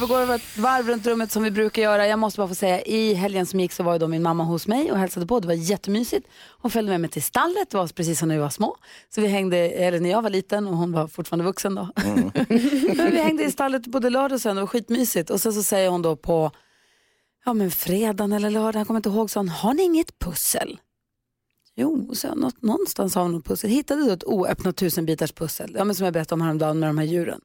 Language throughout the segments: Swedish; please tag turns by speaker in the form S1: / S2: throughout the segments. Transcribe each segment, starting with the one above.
S1: Vi går ett varv runt rummet som vi brukar göra. Jag måste bara få säga, i helgen som gick så var ju då min mamma hos mig och hälsade på. Det var jättemysigt. Hon följde med mig till stallet, det var precis som när vi var små. Så vi hängde, eller när jag var liten och hon var fortfarande vuxen då. men vi hängde i stallet både lördag och söndag, det var skitmysigt. Och sen så säger hon då på, ja men fredagen eller lördagen, jag kommer inte ihåg, så hon, har ni inget pussel? Jo, så något, någonstans har hon något pussel. Hittade då ett oöppnat tusenbitars pussel, ja, men som jag berättade om häromdagen med de här djuren.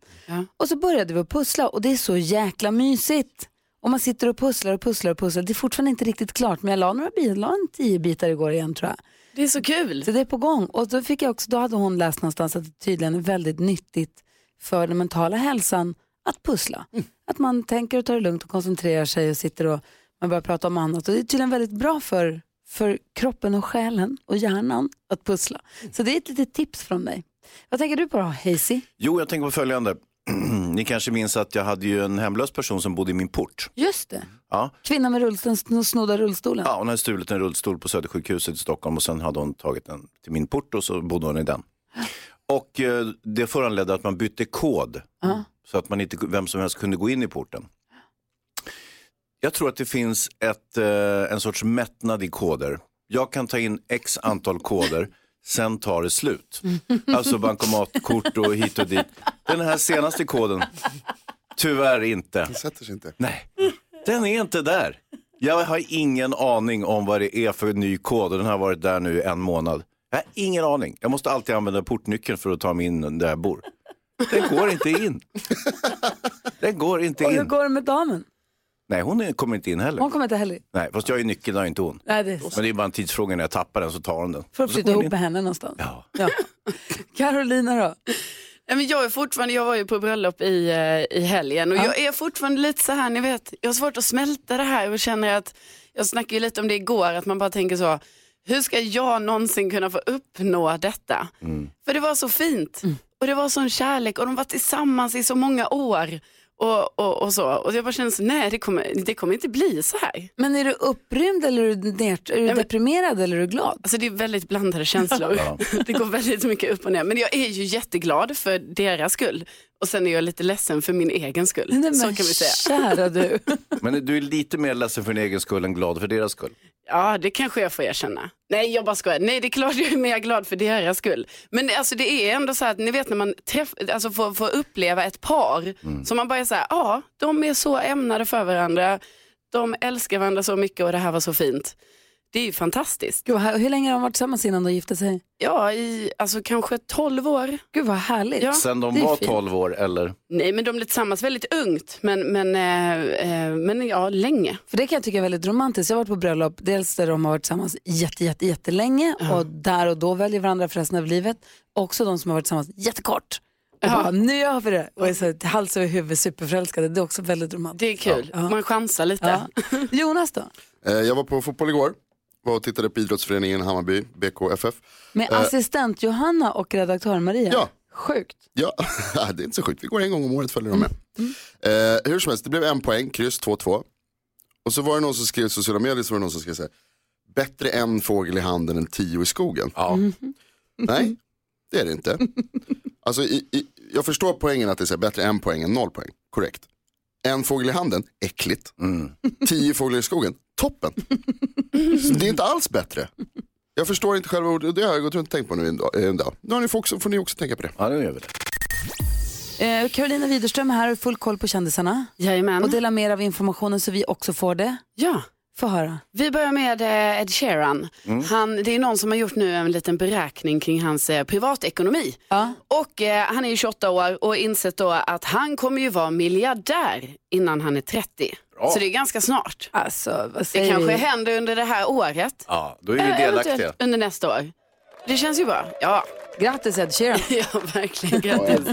S1: Och så började vi att pussla och det är så jäkla mysigt. Och man sitter och pusslar och pusslar och pusslar. Det är fortfarande inte riktigt klart men jag la några bitar, la en tio bitar igår igen tror jag.
S2: Det är så kul.
S1: Så det är på gång. Och då, fick jag också, då hade hon läst någonstans att det tydligen är väldigt nyttigt för den mentala hälsan att pussla. Att man tänker och tar det lugnt och koncentrerar sig och sitter och man börjar prata om annat. Och det är tydligen väldigt bra för, för kroppen och själen och hjärnan att pussla. Så det är ett litet tips från mig. Vad tänker du på då, Hazy?
S3: Jo, jag tänker på följande. Ni kanske minns att jag hade ju en hemlös person som bodde i min port.
S1: Just det.
S3: Ja,
S1: Kvinnan med rullstolen, sn- snodda rullstolen.
S3: ja hon hade stulit en rullstol på Södersjukhuset i Stockholm och sen hade hon tagit den till min port och så bodde hon i den. Och eh, det föranledde att man bytte kod så att man inte, vem som helst kunde gå in i porten. Jag tror att det finns ett, eh, en sorts mättnad i koder. Jag kan ta in x antal koder, sen tar det slut. Alltså bankomatkort och hit och dit. Den här senaste koden, tyvärr inte.
S4: Det sätter sig inte.
S3: Nej, den är inte där. Jag har ingen aning om vad det är för ny kod och den har varit där nu en månad. Jag har ingen aning. Jag måste alltid använda portnyckeln för att ta mig in där jag bor. Den går inte in. Den går inte
S1: Och hur
S3: in.
S1: går det med damen?
S3: Nej, hon kommer inte in heller.
S1: Hon kommer inte heller.
S3: Nej, fast jag är nyckeln, har inte hon.
S1: Nej, det är
S3: Men det är bara en tidsfråga när jag tappar den så tar hon den.
S1: Får
S3: så
S1: flytta ihop med henne någonstans.
S3: Ja.
S1: Ja. Carolina då?
S2: Nej, men jag är fortfarande, jag var ju på bröllop i, eh, i helgen och jag är fortfarande lite så här, ni vet, jag har svårt att smälta det här och känner att, jag snackade ju lite om det igår, att man bara tänker så, hur ska jag någonsin kunna få uppnå detta? För det var så fint och det var sån kärlek och de var tillsammans i så många år. Och, och, och så. Och jag bara kände så, nej det kommer, det kommer inte bli så här.
S1: Men är du upprymd eller är du, är du
S2: men-
S1: deprimerad eller är du glad?
S2: Alltså det är väldigt blandade känslor. Det går väldigt mycket upp och ner. Men jag är ju jätteglad för deras skull. Och sen är jag lite ledsen för min egen skull.
S1: Nej,
S2: så
S1: men
S2: kan vi säga.
S1: Kära du.
S3: Men du är lite mer ledsen för din egen skull än glad för deras skull.
S2: Ja, det kanske jag får erkänna. Nej, jag bara skojar. Nej, det är klart jag är mer glad för deras skull. Men alltså, det är ändå så här att ni vet när man träff, alltså, får, får uppleva ett par som man bara är så här, ja, de är så ämnade för varandra. De älskar varandra så mycket och det här var så fint. Det är ju fantastiskt.
S1: Gud, här- hur länge har de varit tillsammans innan de gifte sig?
S2: Ja, i alltså kanske 12 år.
S1: Gud vad härligt.
S2: Ja.
S3: Sen de var
S1: fint.
S3: 12 år eller?
S2: Nej, men de blev tillsammans väldigt ungt, men, men, eh, eh, men ja, länge.
S1: För det kan jag tycka är väldigt romantiskt. Jag har varit på bröllop, dels där de har varit tillsammans jätte, jätte, jättelänge och där och då väljer varandra för resten av livet. Också de som har varit tillsammans jättekort. Och
S2: Ja.
S1: bara, nu gör vi det. Och är så här, hals över huvud superförälskade. Det är också väldigt romantiskt.
S2: Det är kul. Man chansar lite.
S1: Ja. Jonas då?
S4: Eh, Jag var på fotboll igår. Var och tittade på idrottsföreningen Hammarby, BKFF.
S1: Med assistent Johanna och redaktör Maria.
S4: Ja.
S1: Sjukt.
S4: Ja, det är inte så sjukt. Vi går en gång om året följer de med. Eh, hur som helst, det blev en poäng, kryss 2-2. Och så var det någon som skrev i sociala medier, så var det någon som skrev så här, bättre en fågel i handen än tio i skogen.
S3: Ja.
S4: Nej, det är det inte. Alltså, i, i, jag förstår poängen att det är så här, bättre en poäng än noll poäng, korrekt. En fågel i handen, äckligt. Tio fåglar i skogen, toppen. Så det är inte alls bättre. Jag förstår inte själva ordet, det har jag gått runt och tänkt på nu en dag. En dag. Nu har ni får, också, får ni också tänka på det.
S3: Ja, det gör vi det.
S1: Eh, Carolina Widerström här, full koll på kändisarna.
S2: Jajamän.
S1: Och delar mer av informationen så vi också får det.
S2: Ja.
S1: Få höra.
S2: Vi börjar med eh, Ed Sheeran. Han, det är någon som har gjort nu en liten beräkning kring hans eh, privatekonomi.
S1: Ja.
S2: Och eh, han är ju 28 år och insett då att han kommer ju vara miljardär innan han är 30. Så det är ganska snart.
S1: Alltså, vad
S2: Det
S1: säger
S2: kanske
S1: vi?
S2: händer under det här året.
S3: Ja, då är vi
S2: Eh,
S3: delaktiga.
S2: eventuellt under nästa år. Det känns ju bra. Ja,
S1: Grattis Ed Sheeran.
S2: ja verkligen. Grattis.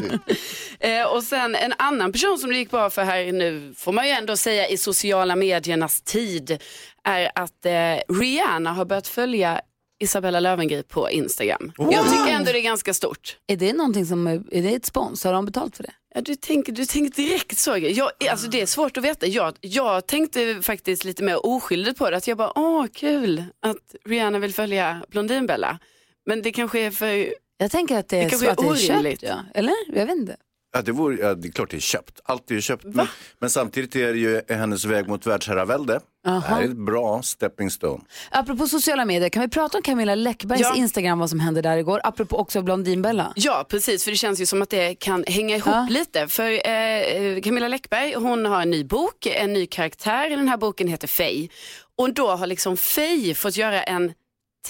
S2: Eh, och sen en annan person som det gick bra för här nu, får man ju ändå säga i sociala mediernas tid, är att eh, Rihanna har börjat följa Isabella Löwengrip på Instagram. Jag tycker ändå det är ganska stort.
S1: Är det någonting som, är är det ett spons? Har de betalt för det?
S2: Ja, du, tänker, du tänker direkt så. Jag, alltså, det är svårt att veta. Jag, jag tänkte faktiskt lite mer oskyldigt på det. Att jag bara, åh kul att Rihanna vill följa Blondinbella. Men det kanske är för...
S1: Jag tänker att det är
S2: Det kanske
S1: att det
S2: är
S1: är köpt. Ja. Eller? Jag vet inte.
S3: Ja, det, vore, ja, det är klart det är köpt. Allt är ju köpt. Men, men samtidigt är det ju hennes väg mot världsherravälde. Det här är ett bra stepping stone.
S1: Apropå sociala medier, kan vi prata om Camilla Läckbergs
S2: Ja.
S1: Instagram, vad som hände där igår? Apropå också Blondinbella.
S2: Ja, precis, för det känns ju som att det kan hänga ihop
S1: Ja.
S2: lite. För eh, Camilla Läckberg, hon har en ny bok, en ny karaktär i den här boken heter Faye. Och då har liksom Faye fått göra en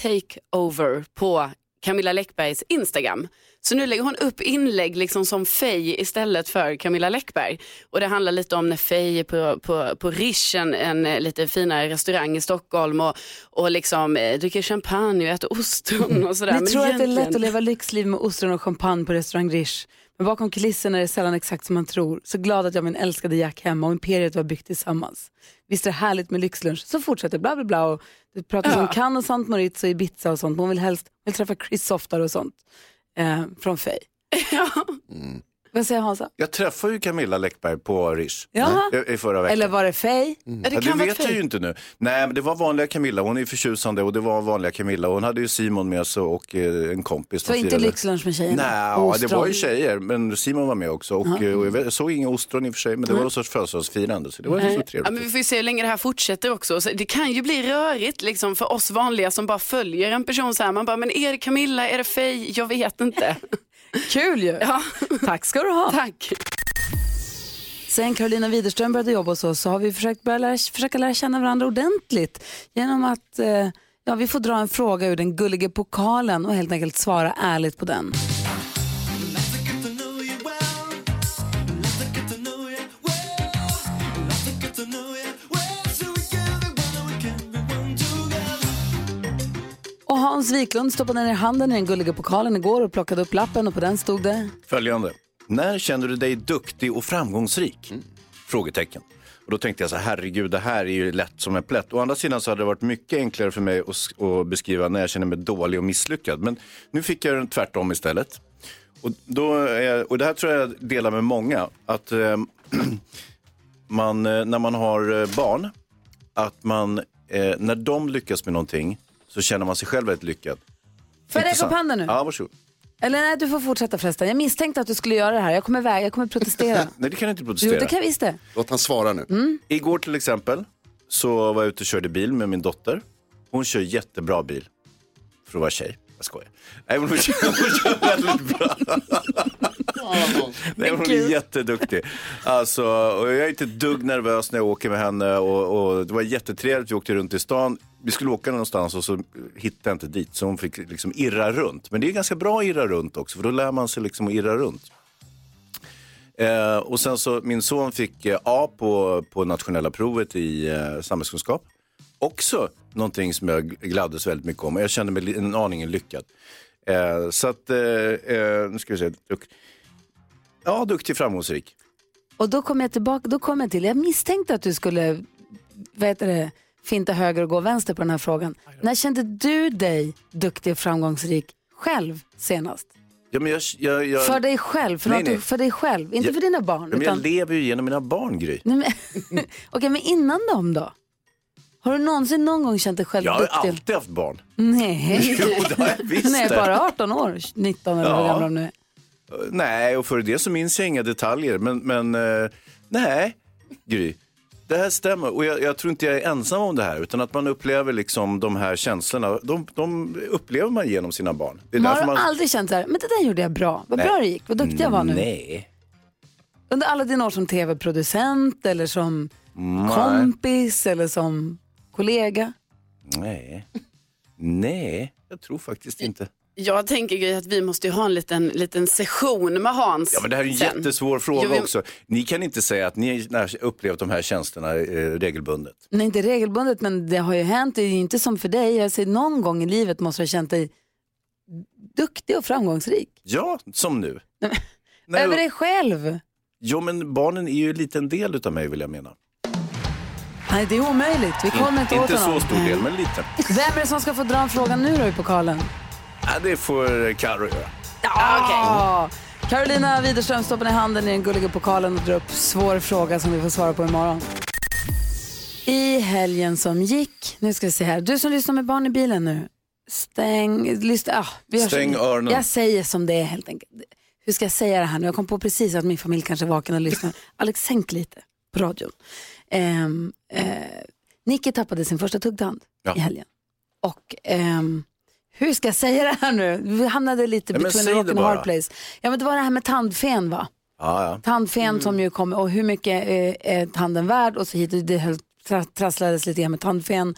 S2: takeover på Camilla Läckbergs Instagram. Så nu lägger hon upp inlägg liksom som Faye istället för Camilla Läckberg. Och det handlar lite om när Faye är på, på, på Rish, en, en eh, lite finare restaurang i Stockholm och, och liksom eh, dricker champagne och äter ostron och sådär.
S1: Ni
S2: Men
S1: tror att det är lätt
S2: egentligen-
S1: att leva lyxliv med ostron och champagne på restaurang Rish. Men bakom kulisserna är det sällan exakt som man tror. Så glad att jag och min älskade Jack hemma och imperiet var byggt tillsammans. Visst är det härligt med lyxlunch? Så fortsätter bla bla bla. Och det pratas om Cannes och Sant Moritz och Ibiza och sånt. Hon vill helst vill träffa Chris oftare och sånt. Eh, från Faye. Vad säger Hansa?
S3: Jag träffade ju Camilla Läckberg på Rish
S1: Jaha.
S3: i, i förra veckan.
S1: Eller var det Faye?
S2: Ja, det
S3: Ja, det
S2: vara
S3: vet jag ju inte nu. Nej, men det var vanliga Camilla. Hon är förtjusande och det var vanliga Camilla. Hon hade ju Simon med sig och eh, en kompis.
S1: Det
S3: De
S1: inte lyxlunch med tjejerna?
S3: Nej, ja, det var ju tjejer, men Simon var med också. Och, eh, och jag, vet, jag såg inga ostron i och för sig, men det var någon sorts födelsedagsfirande. Så det var ju så
S2: Ja,
S3: trevligt.
S2: men vi får ju se hur länge det här fortsätter också. Så det kan ju bli rörigt liksom, för oss vanliga som bara följer en person så här. Man bara, men är det Camilla, är det Faye? Jag vet inte.
S1: Kul ju!
S2: Ja,
S1: Tack ska du ha.
S2: tack.
S1: Sen Carolina Widerström började jobba hos oss så har vi försökt börja lära, försöka lära känna varandra ordentligt genom att eh, ja, vi får dra en fråga ur den gulliga pokalen och helt enkelt svara ärligt på den. Och Hans Wiklund stoppade ner handen i den gulliga pokalen igår och plockade upp lappen och på den stod det
S3: Följande. När känner du dig duktig och framgångsrik? Frågetecken. Och då tänkte jag så här, herregud, det här är ju lätt som en plätt. Å andra sidan så hade det varit mycket enklare för mig att, beskriva när jag känner mig dålig och misslyckad. Men nu fick jag den tvärtom istället. Och, då är, och det här tror jag delar med många. Att eh, man, när man har eh, barn, att man, eh, när de lyckas med någonting så känner man sig själv väldigt lyckad.
S1: Får jag räcka upp handen nu?
S3: Ja, varsågod.
S1: Eller nej, du får fortsätta förresten. Jag misstänkte att du skulle göra det här. Jag kommer väga, jag kommer protestera.
S3: Nej, det kan jag inte
S1: jo,
S3: protestera.
S1: det kan jag visst det.
S4: Låt han svara nu.
S1: Mm.
S3: Igår till exempel så var jag ute och körde bil med min dotter. Hon kör jättebra bil. För att vara tjej. Jag skojar. Nej, hon kör, hon kör väldigt bra. Nej, hon är jätteduktig. Alltså, och jag är inte ett dugg nervös när jag åker med henne. Och, och det var jättetrevligt. Vi åkte runt i stan. Vi skulle åka någonstans och så hittade jag inte dit. Så hon fick liksom irra runt. Men det är ganska bra att irra runt också. För då lär man sig liksom att irra runt. Eh, och sen så, min son fick eh, A på, på nationella provet i eh, samhällskunskap. Också någonting som jag gladdes väldigt mycket om. Jag kände mig en aning lyckad. Eh, så att, eh, eh, nu ska vi se. Duk- ja, duktig, framgångsrik.
S1: Och då kom jag tillbaka, då kom jag till, jag misstänkte att du skulle, vad heter det, finta höger och gå vänster på den här frågan. När kände du dig duktig och framgångsrik själv senast?
S3: Ja, men jag, jag, jag,
S1: För dig själv, för,
S3: Nej,
S1: du,
S3: nej.
S1: för dig själv, inte
S3: Jag-
S1: för dina barn.
S3: ja, men jag
S1: utan,
S3: lever ju genom mina barn, Gry.
S1: Okej, men innan dem då? Har du någonsin någon gång känt dig själv
S3: Jag har ju
S1: duktig?
S3: alltid haft barn.
S1: Nej.
S3: Jo, det har jag visst.
S1: Nej, bara 18 år, 19 eller hur
S3: Ja.
S1: gamla de nu är.
S3: Nej, och för det så minns jag inga detaljer. Men, men eh, nej, Gry. Det här stämmer och jag, jag tror inte jag är ensam om det här utan att man upplever liksom de här känslorna. De, de upplever man genom sina barn. Det är
S1: Men har
S3: man...
S1: aldrig känt så här, men det där gjorde jag bra, vad
S3: Nej.
S1: bra det gick, vad duktig jag var nu?
S3: Nej.
S1: Under alla dina år som tv-producent eller som
S3: Nej.
S1: kompis eller som kollega?
S3: Nej. Nej, jag tror faktiskt inte.
S2: Jag tänker Gry, att vi måste ju ha en liten, liten session med Hans.
S3: Ja, men det här är en
S2: sen.
S3: jättesvår fråga
S2: Jo, vi-
S3: också. Ni kan inte säga att ni har upplevt de här tjänsterna eh, regelbundet.
S1: Nej, inte regelbundet, men det har ju hänt. Det är ju inte som för dig. Jag säger, någon gång i livet måste du ha känt dig duktig och framgångsrik.
S3: Ja, som nu. Nej,
S1: Över dig själv.
S3: Jo, men barnen är ju en liten del utav mig vill jag mena.
S1: Nej, det är omöjligt. Vi kommer inte, åt
S3: Inte så stor del, men lite.
S1: Vem är det som ska få dra en fråga nu då i pokalen?
S3: Ja, det får Carro göra.
S1: Ja, Carolina Widerström stoppar ner handen i den gulliga pokalen och drar upp svår fråga som vi får svara på imorgon. I helgen som gick, nu ska vi se här, du som lyssnar med barn i bilen nu, stäng, lyssna, ah, vi
S3: Stäng öronen.
S1: Jag säger som det är helt enkelt. Hur ska jag säga det här nu? Jag kom på precis att min familj kanske är vaken och lyssnar. Alex, sänk lite på radion. Um, Nicky tappade sin första tuggtand
S3: Ja.
S1: i helgen. Och ehm, hur ska jag säga det här nu? Vi hamnade lite
S3: Ja,
S1: between a rock
S3: det
S1: and a hard place. Ja men det var det här med tandfen va?
S3: Ja, ja.
S1: Tandfen som ju kom och hur mycket eh, är tanden värd och så hit och det höll, tra, trasslades lite grann med tandfen.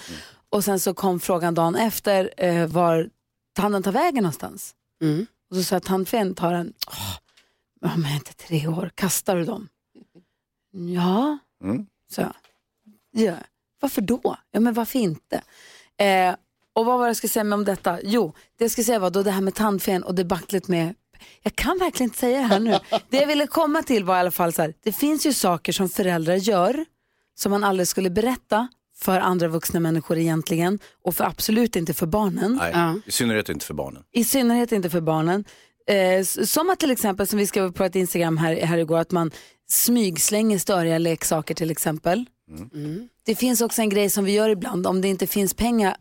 S1: Och sen så kom frågan dagen efter eh, var tanden tar vägen någonstans.
S2: Mm.
S1: Och så sa jag tandfen tar en, ja, men inte tre år, kastar du dem? Ja,
S3: Mm.
S1: så jag. Ja. Varför då? Ja men varför inte? Eh, och vad var det jag skulle säga med om detta? Jo, det jag skulle säga var då det här med tandfen och debaclet med jag kan verkligen inte säga det här nu. Det jag ville komma till var i alla fall så här, det finns ju saker som föräldrar gör som man aldrig skulle berätta för andra vuxna människor egentligen och för absolut inte för barnen.
S3: Nej,
S2: Ja.
S3: i synnerhet inte för barnen.
S1: I synnerhet inte för barnen. Eh, som att till exempel, som vi skrev på ett Instagram här, här igår, att man smygslänger störiga leksaker till exempel. Det finns också en grej som vi gör ibland, om det inte finns pengar,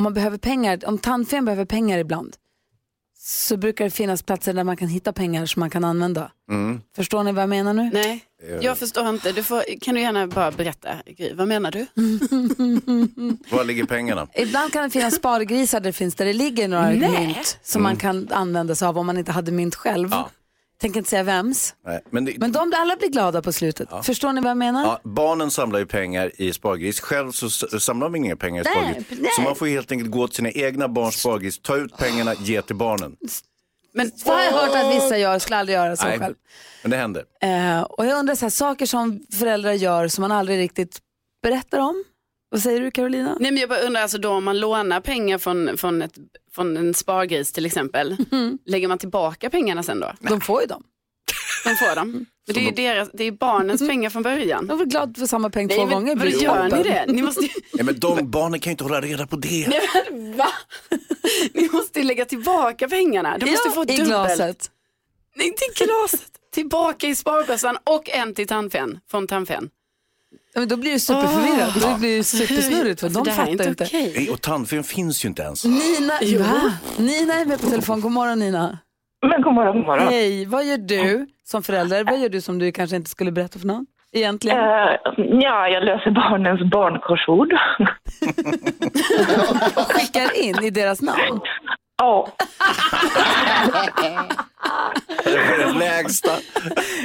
S1: om man behöver pengar, om tandfen behöver pengar ibland, så brukar det finnas platser där man kan hitta pengar som man kan använda. Förstår ni vad jag menar nu?
S2: Nej, jag förstår inte. Du får, kan du gärna bara berätta, Gry, vad menar du?
S3: Var ligger pengarna?
S1: Ibland kan det finnas spargrisar där det finns där det ligger några mynt som man kan använda sig av om man inte hade mynt själv.
S3: Ja.
S1: Tänker inte säga vems.
S3: Nej, men det,
S1: Men de alla blir glada på slutet. Förstår ni vad jag menar?
S3: ja, barnen samlar ju pengar i spargris. Själv så samlar man inga pengar i
S1: Nej,
S3: spargris.
S1: nej.
S3: Så man får helt enkelt gå till sina egna barns spargris, ta ut pengarna, ge till barnen.
S2: Men,
S1: Vad har jag hört att vissa gör, skulle aldrig göra så
S3: Nej,
S1: själv.
S3: men det händer.
S1: Eh, och jag undrar så här, saker som föräldrar gör som man aldrig riktigt berättar om. Vad säger du Carolina?
S2: Nej, men jag bara undrar, alltså då om man lånar pengar från, från, ett, från en spargris till exempel, lägger man tillbaka pengarna sen då?
S1: De får ju dem.
S2: De får dem. Men det är ju deras, det är barnens pengar från början.
S1: De är väl glada för samma peng två
S2: Nej, men
S1: gånger.
S2: Vad gör ni det? Ni måste, ju-
S3: Ja, men de barnen kan ju inte hålla reda på det.
S2: Nej, men va? Ni måste ju lägga tillbaka pengarna. Du måste
S1: ja,
S2: få
S1: i
S2: dubbelt.
S1: glaset.
S2: Nej, inte i glaset. Tillbaka i sparbössan och en till tandfen, från tandfen.
S1: Men då blir det superförvirrat. Då blir det supersnurrigt för
S2: Alltså,
S1: de fattar inte.
S2: okej.
S3: Nej, Och tandfen finns ju inte ens.
S1: Nina, va? Nina är med på telefon. God morgon Nina.
S5: Men god morgon, god morgon.
S1: Hej, vad gör du som förälder? Vad gör du som du kanske inte skulle berätta för någon? Egentligen?
S5: Eh, ja, jag löser barnens barnkorsord.
S1: Skickar in i deras namn?
S5: Ja,
S3: Det är det lägsta.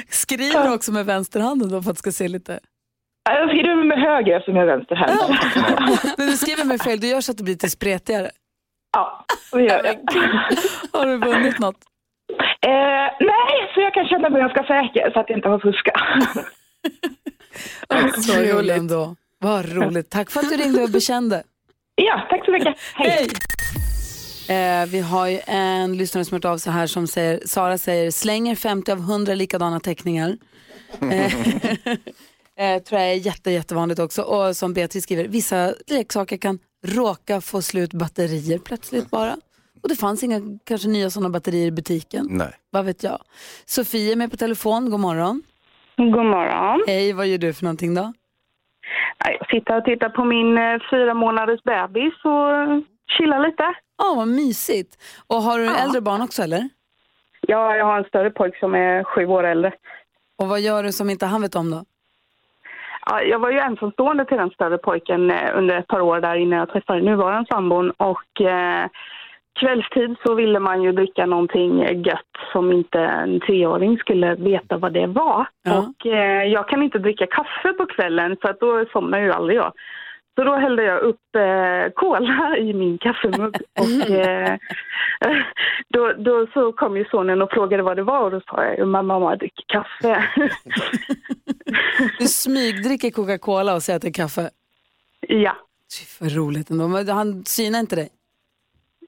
S1: Skriver också med vänsterhanden då för att det ska se lite...
S5: jag skriver med höger eftersom jag är vänsterhänt.
S1: Men du skriver med fel, du gör så att det blir lite spretigare.
S5: Ja, det gör jag.
S1: Har du vunnit något?
S5: Eh, nej, så jag kan känna mig ganska säker så att jag inte har fuskat.
S1: Så kul ändå. Vad roligt. Tack för att du ringde och bekände.
S5: ja, tack så mycket. Hej.
S1: Eh, vi har ju en lyssnare som har hört av sig här som säger, Sara säger, slänger 50 av 100 likadana teckningar. Eh, eh, tror jag är jätte, jättevanligt också. Och som Beatrice skriver, vissa leksaker kan råka få slut batterier plötsligt bara. Och det fanns inga kanske nya sådana batterier i butiken.
S3: Nej.
S1: Vad vet jag. Sofie är med på telefon, god morgon.
S5: God morgon.
S1: Hej, vad gör du för någonting då?
S5: Jag sitter och tittar på min eh, fyra månaders bebis och chillar lite.
S1: Ja, vad mysigt. Och har du äldre barn också eller?
S5: Ja, jag har en större pojk som är sju år äldre.
S1: Och vad gör du som inte han vet om då?
S5: Ja, jag var ju ensamstående till den större pojken eh, under ett par år där innan jag träffade nuvarande sambon och eh, kvällstid så ville man ju dricka någonting gött som inte en treåring skulle veta vad det var.
S1: Ja.
S5: Och eh, jag kan inte dricka kaffe på kvällen för att då somnar ju aldrig jag. Så då hällde jag upp eh, cola i min kaffemugg och eh, då, då så kom ju sonen och frågade vad det var och då sa jag mamma, mamma dricker kaffe.
S1: Du smygdricker Coca-Cola och säger att det är kaffe.
S5: ja.
S1: Fy, vad roligt ändå. Men han synar inte dig?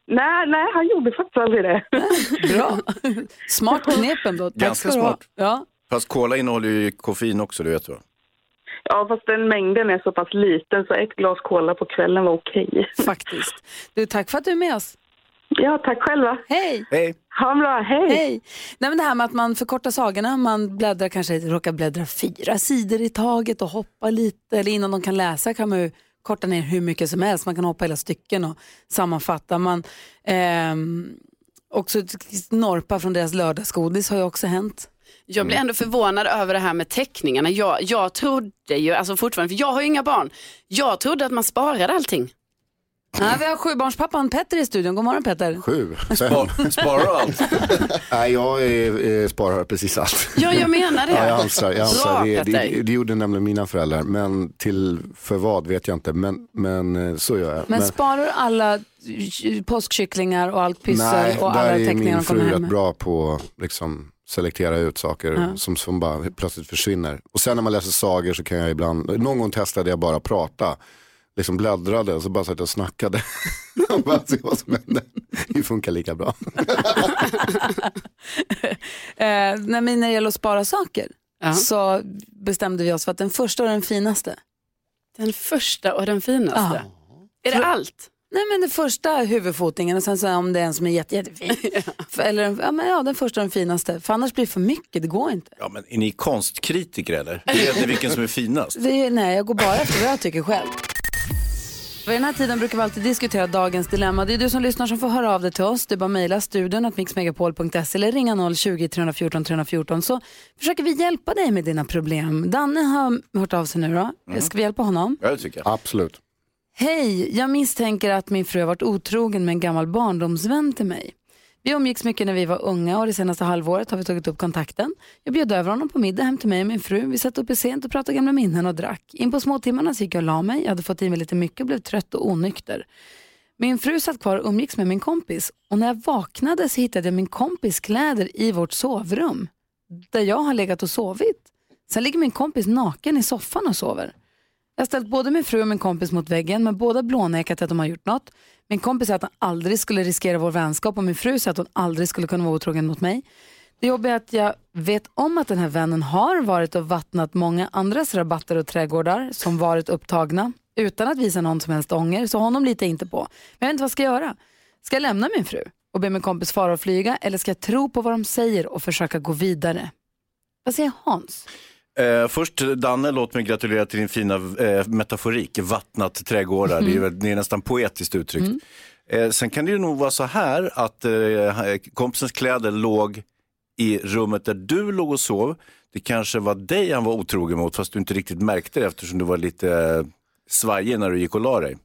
S5: Nej, nej, han gjorde faktiskt aldrig det.
S1: Bra. Smart knep ändå. Tack
S3: Ganska smart.
S1: Ja.
S3: Fast cola innehåller ju koffein också, det vet du?
S5: Ja, fast den mängden är så pass liten så ett glas cola på kvällen var okej.
S1: Faktiskt. Du, tack för att du är med oss.
S5: Ja, tack själva.
S1: Hej!
S3: Hej!
S5: Ha en bra, hej!
S1: Hej! Nej, men det här med att man förkortar sagorna, man bläddrar kanske, råkar bläddra fyra sidor i taget och hoppa lite, eller innan de kan läsa kan man ju korta ner hur mycket som helst, man kan hoppa hela stycken och sammanfatta. Man, ehm, också norpa från deras lördagsgodis har ju också hänt.
S2: Jag blir ändå förvånad över det här med teckningarna. Jag, jag trodde ju, alltså fortfarande, för jag har ju inga barn, jag trodde att man sparade allting.
S1: Nej, vi har sjubarnspappan Petter i studion. God morgon Petter.
S6: Sju.
S3: Spar, sparar allt.
S6: Nej, jag eh, sparar precis allt.
S2: Ja, jag menar det.
S6: Ja, jag ansar, jag ansar.
S2: Bra,
S6: Det, det, det gjorde nämligen mina föräldrar, men till för vad vet jag inte, men, men eh, så gör jag.
S1: Men sparar du alla påskkycklingar och allt pyssel
S6: nej,
S1: och alla
S6: där är min fru rätt bra på att liksom, selektera ut saker
S1: Ja.
S6: som, som bara plötsligt försvinner. Och sen när man läser sagor så kan jag ibland, någon gång testade jag bara att prata. Liksom bläddrade och så bara satt jag och snackade. och bara se vad som hände. Det funkar lika bra.
S1: Eh, när det gäller att spara saker så bestämde vi oss för att den första och den finaste.
S2: Den första och den finaste? Är det allt?
S1: Nej men den första huvudfotingen och sen så om det är en som är jätte, jättefin. För- Eller ja, men ja, den första och den finaste. För annars blir det för mycket, det går inte.
S3: Ja, men är ni konstkritiker eller? Vet ni vilken som är finast?
S1: Det är, nej, jag går bara efter vad jag tycker själv. Vid den här tiden brukar vi alltid diskutera dagens dilemma. Det är du som lyssnar som får höra av dig till oss. Du bara mejla studion att mixmegapol.se eller ringa 020-314 314 så försöker vi hjälpa dig med dina problem. Danne har hört av sig nu då. Ska vi hjälpa honom?
S3: Ja, det tycker jag.
S6: Absolut.
S1: Hej, jag misstänker att min fru har varit otrogen med en gammal barndomsvän till mig. Vi umgicks mycket när vi var unga och det senaste halvåret har vi tagit upp kontakten. Jag bjöd över honom på middag hem till mig och min fru. Vi satt uppe sent och pratade gamla minnen och drack. In på småtimmarna så gick jag och la mig. Jag hade fått i mig lite mycket och blev trött och onykter. Min fru satt kvar och umgicks med min kompis och när jag vaknade så hittade jag min kompis kläder i vårt sovrum där jag har legat och sovit. Sen ligger min kompis naken i soffan och sover. Jag har ställt både min fru och min kompis mot väggen men båda blånekat att de har gjort något. Min kompis säger att han aldrig skulle riskera vår vänskap och min fru säger att hon aldrig skulle kunna vara otrogen mot mig. Det jobbiga är att jag vet om att den här vännen har varit och vattnat många andras rabatter och trädgårdar som varit upptagna utan att visa någon som helst ånger, så honom litar jag inte på. Men jag vet inte vad jag ska göra. Ska jag lämna min fru och be min kompis fara och flyga eller ska jag tro på vad de säger och försöka gå vidare? Vad säger Hans?
S3: Eh, först Danne, låt mig gratulera till din fina eh, metaforik, vattnat trädgårdar. Det, är, väl- det är nästan poetiskt uttryckt. Eh, sen kan det ju nog vara så här att eh, kompisens kläder låg i rummet där du låg och sov. Det kanske var dig han var otrogen mot fast du inte riktigt märkte det eftersom du var lite eh, svajig när du gick och la dig.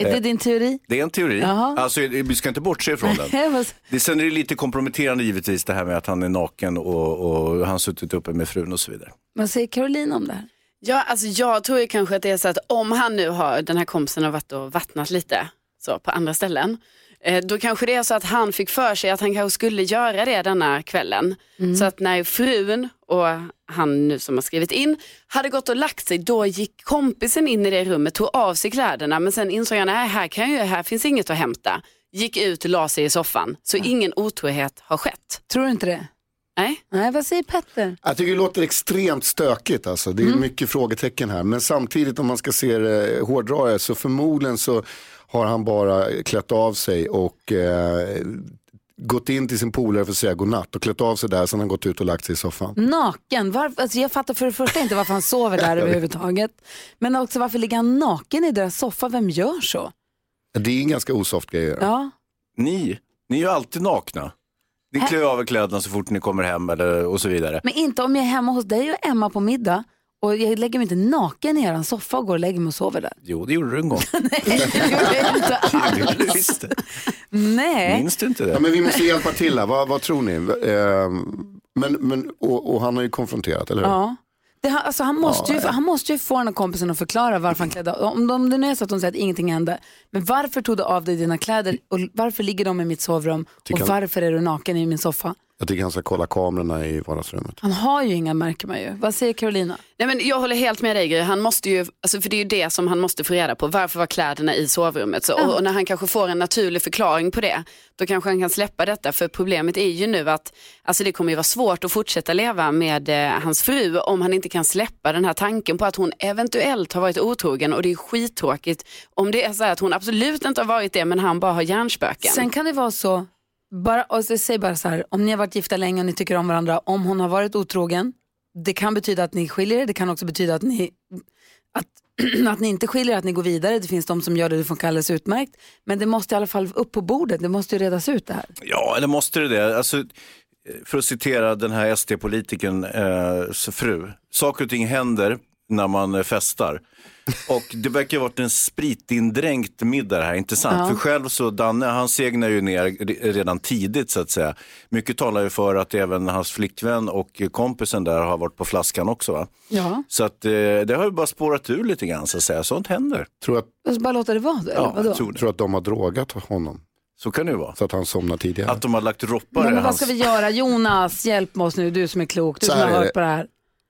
S1: Är det
S3: Eh,
S1: din teori?
S3: Det är en teori.
S1: Jaha.
S3: Alltså, vi ska inte bortse ifrån den. Det, sen är det lite komprometterande givetvis det här med att han är naken och, och han suttit uppe med frun och så vidare.
S1: Vad säger Caroline om det här?
S2: Ja, alltså jag tror ju kanske att det är så att om han nu har, den här kompisen har varit och vattnat lite så, på andra ställen, eh, då kanske det är så att han fick för sig att han kanske skulle göra det denna kvällen. Så att när frun och han nu som har skrivit in hade gått och lagt sig, då gick kompisen in i det rummet, tog av sig kläderna, men sen insåg han, nej här, kan jag, här finns inget att hämta. Gick ut och la sig i soffan, så ingen otrohet har skett.
S1: Tror du inte det?
S2: Nej.
S1: Nej, vad säger Petter?
S6: Jag tycker det låter extremt stökigt alltså. Det är
S1: Mm.
S6: mycket frågetecken här. Men samtidigt om man ska se det hårdra det så förmodligen så har han bara klätt av sig och eh, gått in till sin polare för att säga godnatt och klätt av sig där sen har han gått ut och lagt sig i soffan.
S1: Naken? Varför, alltså jag fattar för det första inte varför han sover där överhuvudtaget. Men också varför ligger han naken i deras soffa? Vem gör så?
S6: Det är en ganska osoft grej att göra.
S1: Ja.
S3: Ni, ni är ju alltid nakna. Ni klär av er kläderna så fort ni kommer hem eller, och så vidare.
S1: Men inte om jag är hemma hos dig och Emma på middag och jag lägger mig inte naken i er soffa och går och lägger mig och sover där.
S3: Jo, det gjorde du en gång.
S1: inte
S3: Det gjorde du visst.
S1: Nej.
S3: Minns du inte det?
S6: Ja, men vi måste hjälpa till här, vad, vad tror ni? Eh, men, men, och, och han har ju konfronterat, eller hur?
S1: Ja. Det, han- alltså, han, måste ju, han måste ju få den här kompisen att förklara varför han klädde om, om det nu är så att de säger att ingenting hände. Men varför tog du av dig dina kläder och varför ligger de i mitt sovrum och
S6: han-
S1: varför är du naken i min soffa?
S6: Jag tycker han ska kolla kamerorna i vardagsrummet.
S1: Han har ju inga märker man ju. Vad säger Carolina?
S2: Nej, men jag håller helt med dig Gry. Han måste ju, alltså, för det är ju det som han måste få reda på. Varför var kläderna i sovrummet? Så, och, och när han kanske får en naturlig förklaring på det, då kanske han kan släppa detta. För problemet är ju nu att alltså, det kommer ju vara svårt att fortsätta leva med eh, hans fru om han inte kan släppa den här tanken på att hon eventuellt har varit otrogen. Och det är skittråkigt om det är så här att hon absolut inte har varit det men han bara har hjärnspöken.
S1: Sen kan det vara så, bara, och så, säg bara så här, om ni har varit gifta länge och ni tycker om varandra, om hon har varit otrogen, det kan betyda att ni skiljer er, det kan också betyda att ni, att, att ni inte skiljer, att ni går vidare. Det finns de som gör det, det funkar alldeles utmärkt. Men det måste i alla fall upp på bordet, det måste ju redas ut det här.
S3: Ja, eller måste det det? Alltså, för att citera den här SD-politikern eh, fru. Saker och ting händer när man eh, festar. Och det verkar ha varit en spritindränkt middag här, inte sant?
S7: Ja.
S3: För själv så, Danne, han segnar ju ner re- redan tidigt så att säga. Mycket talar ju för att även hans flickvän och kompisen där har varit på flaskan också va?
S1: Ja.
S3: Så att eh, det har ju bara spårat ur lite grann så att säga. Sånt händer.
S6: Tror att,
S1: Och så bara låta det vara då, eller
S6: ja,
S1: vadå?
S6: jag tror, tror att de har drogat honom.
S3: Så kan det ju vara.
S6: Så att han somnar tidigare.
S3: Att de har lagt droppar
S1: Nej,
S3: i
S1: men vad
S3: hans...
S1: ska vi göra? Jonas, hjälp oss nu, du som är klok, du
S4: Så
S1: som har hört på det här.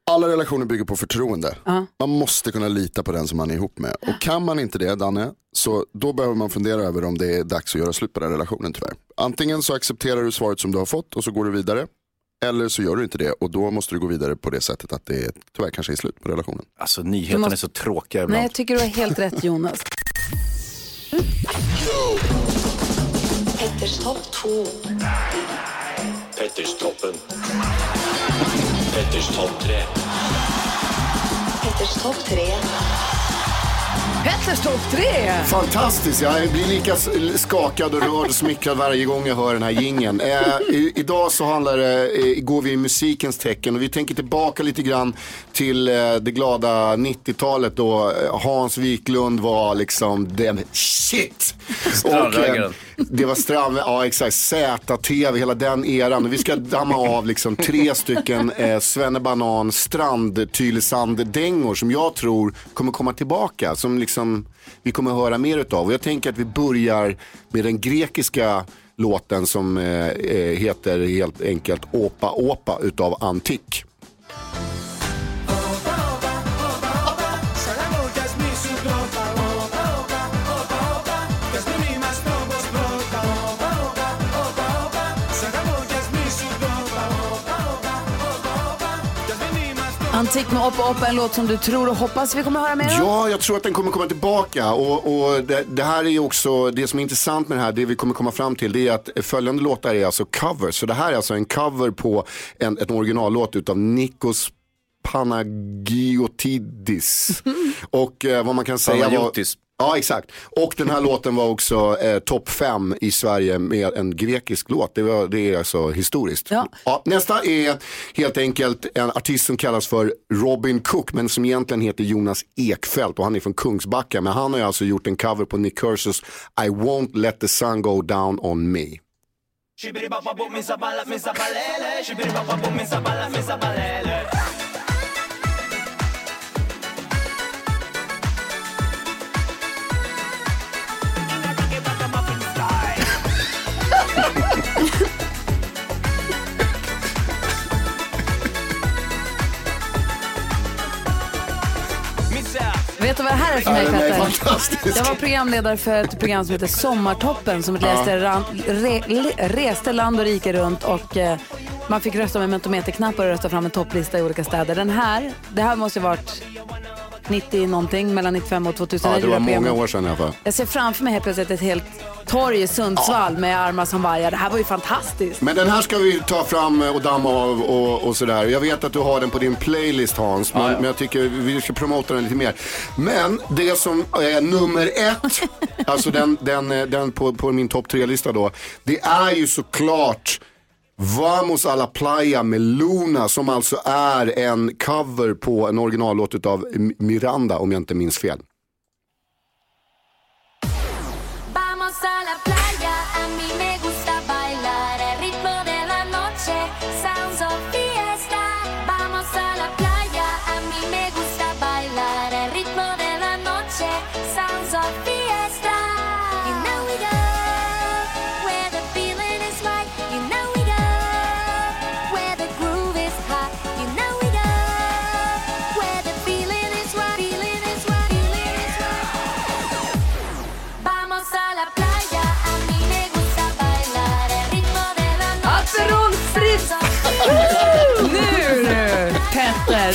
S4: Alla relationer bygger på förtroende.
S1: Ja.
S4: Man måste kunna lita på den som man är ihop med. Och kan man inte det, Danne, så då behöver man fundera över om det är dags att göra slut på den relationen tyvärr. Antingen så accepterar du svaret som du har fått och så går du vidare. Eller så gör du inte det och då måste du gå vidare på det sättet att det tyvärr kanske är slut på relationen.
S3: Alltså nyheterna
S1: måste-
S3: är så tråkiga
S1: Nej,
S3: ibland.
S1: jag tycker du har helt rätt Jonas.
S8: Petters topp 2.
S9: Petterstoppen. Petters topp tre.
S8: Petters topp 3.
S1: Petters topp tre!
S6: Fantastiskt, jag blir lika skakad och rörd och smickrad varje gång jag hör den här gingen. Eh, i, idag så handlar det, eh, går vi i musikens tecken och vi tänker tillbaka lite grann till eh, det glada 90-talet då eh, Hans Wiklund var liksom den shit.
S3: Strandraggaren
S6: det var stram, ja exakt, ZTV, hela den eran. Vi ska damma av liksom tre stycken eh, Svennebanan strand-Tylösand-dängor som jag tror kommer komma tillbaka. Som liksom vi kommer höra mer utav. Och jag tänker att vi börjar med den grekiska låten som eh, eh, heter helt enkelt Opa Opa utav Antik.
S1: Antik med Oppa Oppa, en låt som du tror och hoppas vi kommer höra mer om.
S6: Ja, jag tror att den kommer komma tillbaka. Och, och det, det här är ju också, det som är intressant med det här, det vi kommer komma fram till, det är att följande låtar är alltså covers. Så det här är alltså en cover på en, en originallåt utav Nikos Panagiotidis. och eh, vad man kan säga var... Ja, exakt. Och den här låten var också eh, topp fem i Sverige med en grekisk låt. Det, var, det är alltså historiskt.
S1: Ja.
S6: nästa är helt enkelt en artist som kallas för Robin Cook, men som egentligen heter Jonas Ekfeldt och han är från Kungsbacka. Men han har ju alltså gjort en cover på Nick Kershaws I won't let the sun go down on me.
S1: Vet du vad det här är för mig Petter? Jag var programledare för ett program som heter Sommartoppen som reste, ran, re, le, reste land och rike runt och eh, man fick rösta med mentometerknappar och rösta fram en topplista i olika städer. Den här, det här måste ju varit 90 någonting, mellan 95 och 2000.
S6: Ja, det var många år sedan i alla fall.
S1: Jag ser framför mig helt plötsligt ett helt torg i Sundsvall med armar som vajar. Det här var ju fantastiskt.
S6: Men den här ska vi ta fram och damma av och, och sådär. Jag vet att du har den på din playlist Hans, men, men jag tycker vi ska promota den lite mer. Men det som är nummer ett, alltså den, den, den på, på min topp tre-lista då, det är ju såklart Vamos a la playa med Luna som alltså är en cover på en originallåt av Miranda om jag inte minns fel.
S8: Vamos a la playa,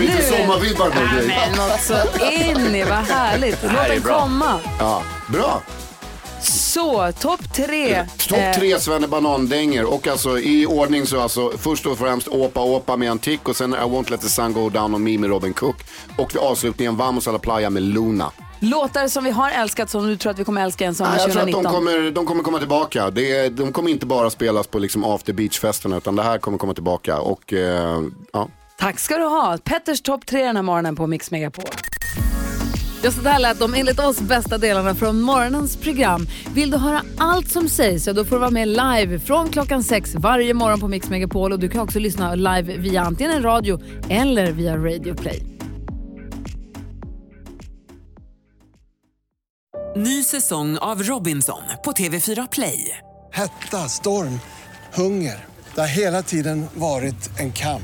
S10: Nu.
S6: sommarvibbar på dig?
S10: men något så in i, vad härligt. Låt den komma.
S6: Ja, bra.
S10: Så, topp tre.
S6: Topp
S10: Eh,
S6: tre Svenne Banandänger och alltså i ordning så alltså först och främst Åpa Åpa med Antik och sen I won't let the sun go down on me med Robin Cook. Och vid avslutningen Vamos a la playa med Luna.
S10: Låtar som vi har älskat som du tror att vi kommer älska en sommar
S6: Nej, jag tror att
S10: 2019.
S6: de kommer, de kommer komma tillbaka. Det de kommer inte bara spelas på liksom after beach-festerna utan det här kommer komma tillbaka. Och, eh, ja.
S10: Tack ska du ha. Petters topp tre den här morgonen på Mix Megapol.
S1: Ja, så där lät de enligt oss bästa delarna från morgonens program. Vill du höra allt som sägs så då får du vara med live från klockan sex varje morgon på Mix Megapol och du kan också lyssna live via antingen en radio eller via Radio Play.
S11: Ny säsong av Robinson på TV4 Play.
S12: Hetta, storm, hunger. Det har hela tiden varit en kamp.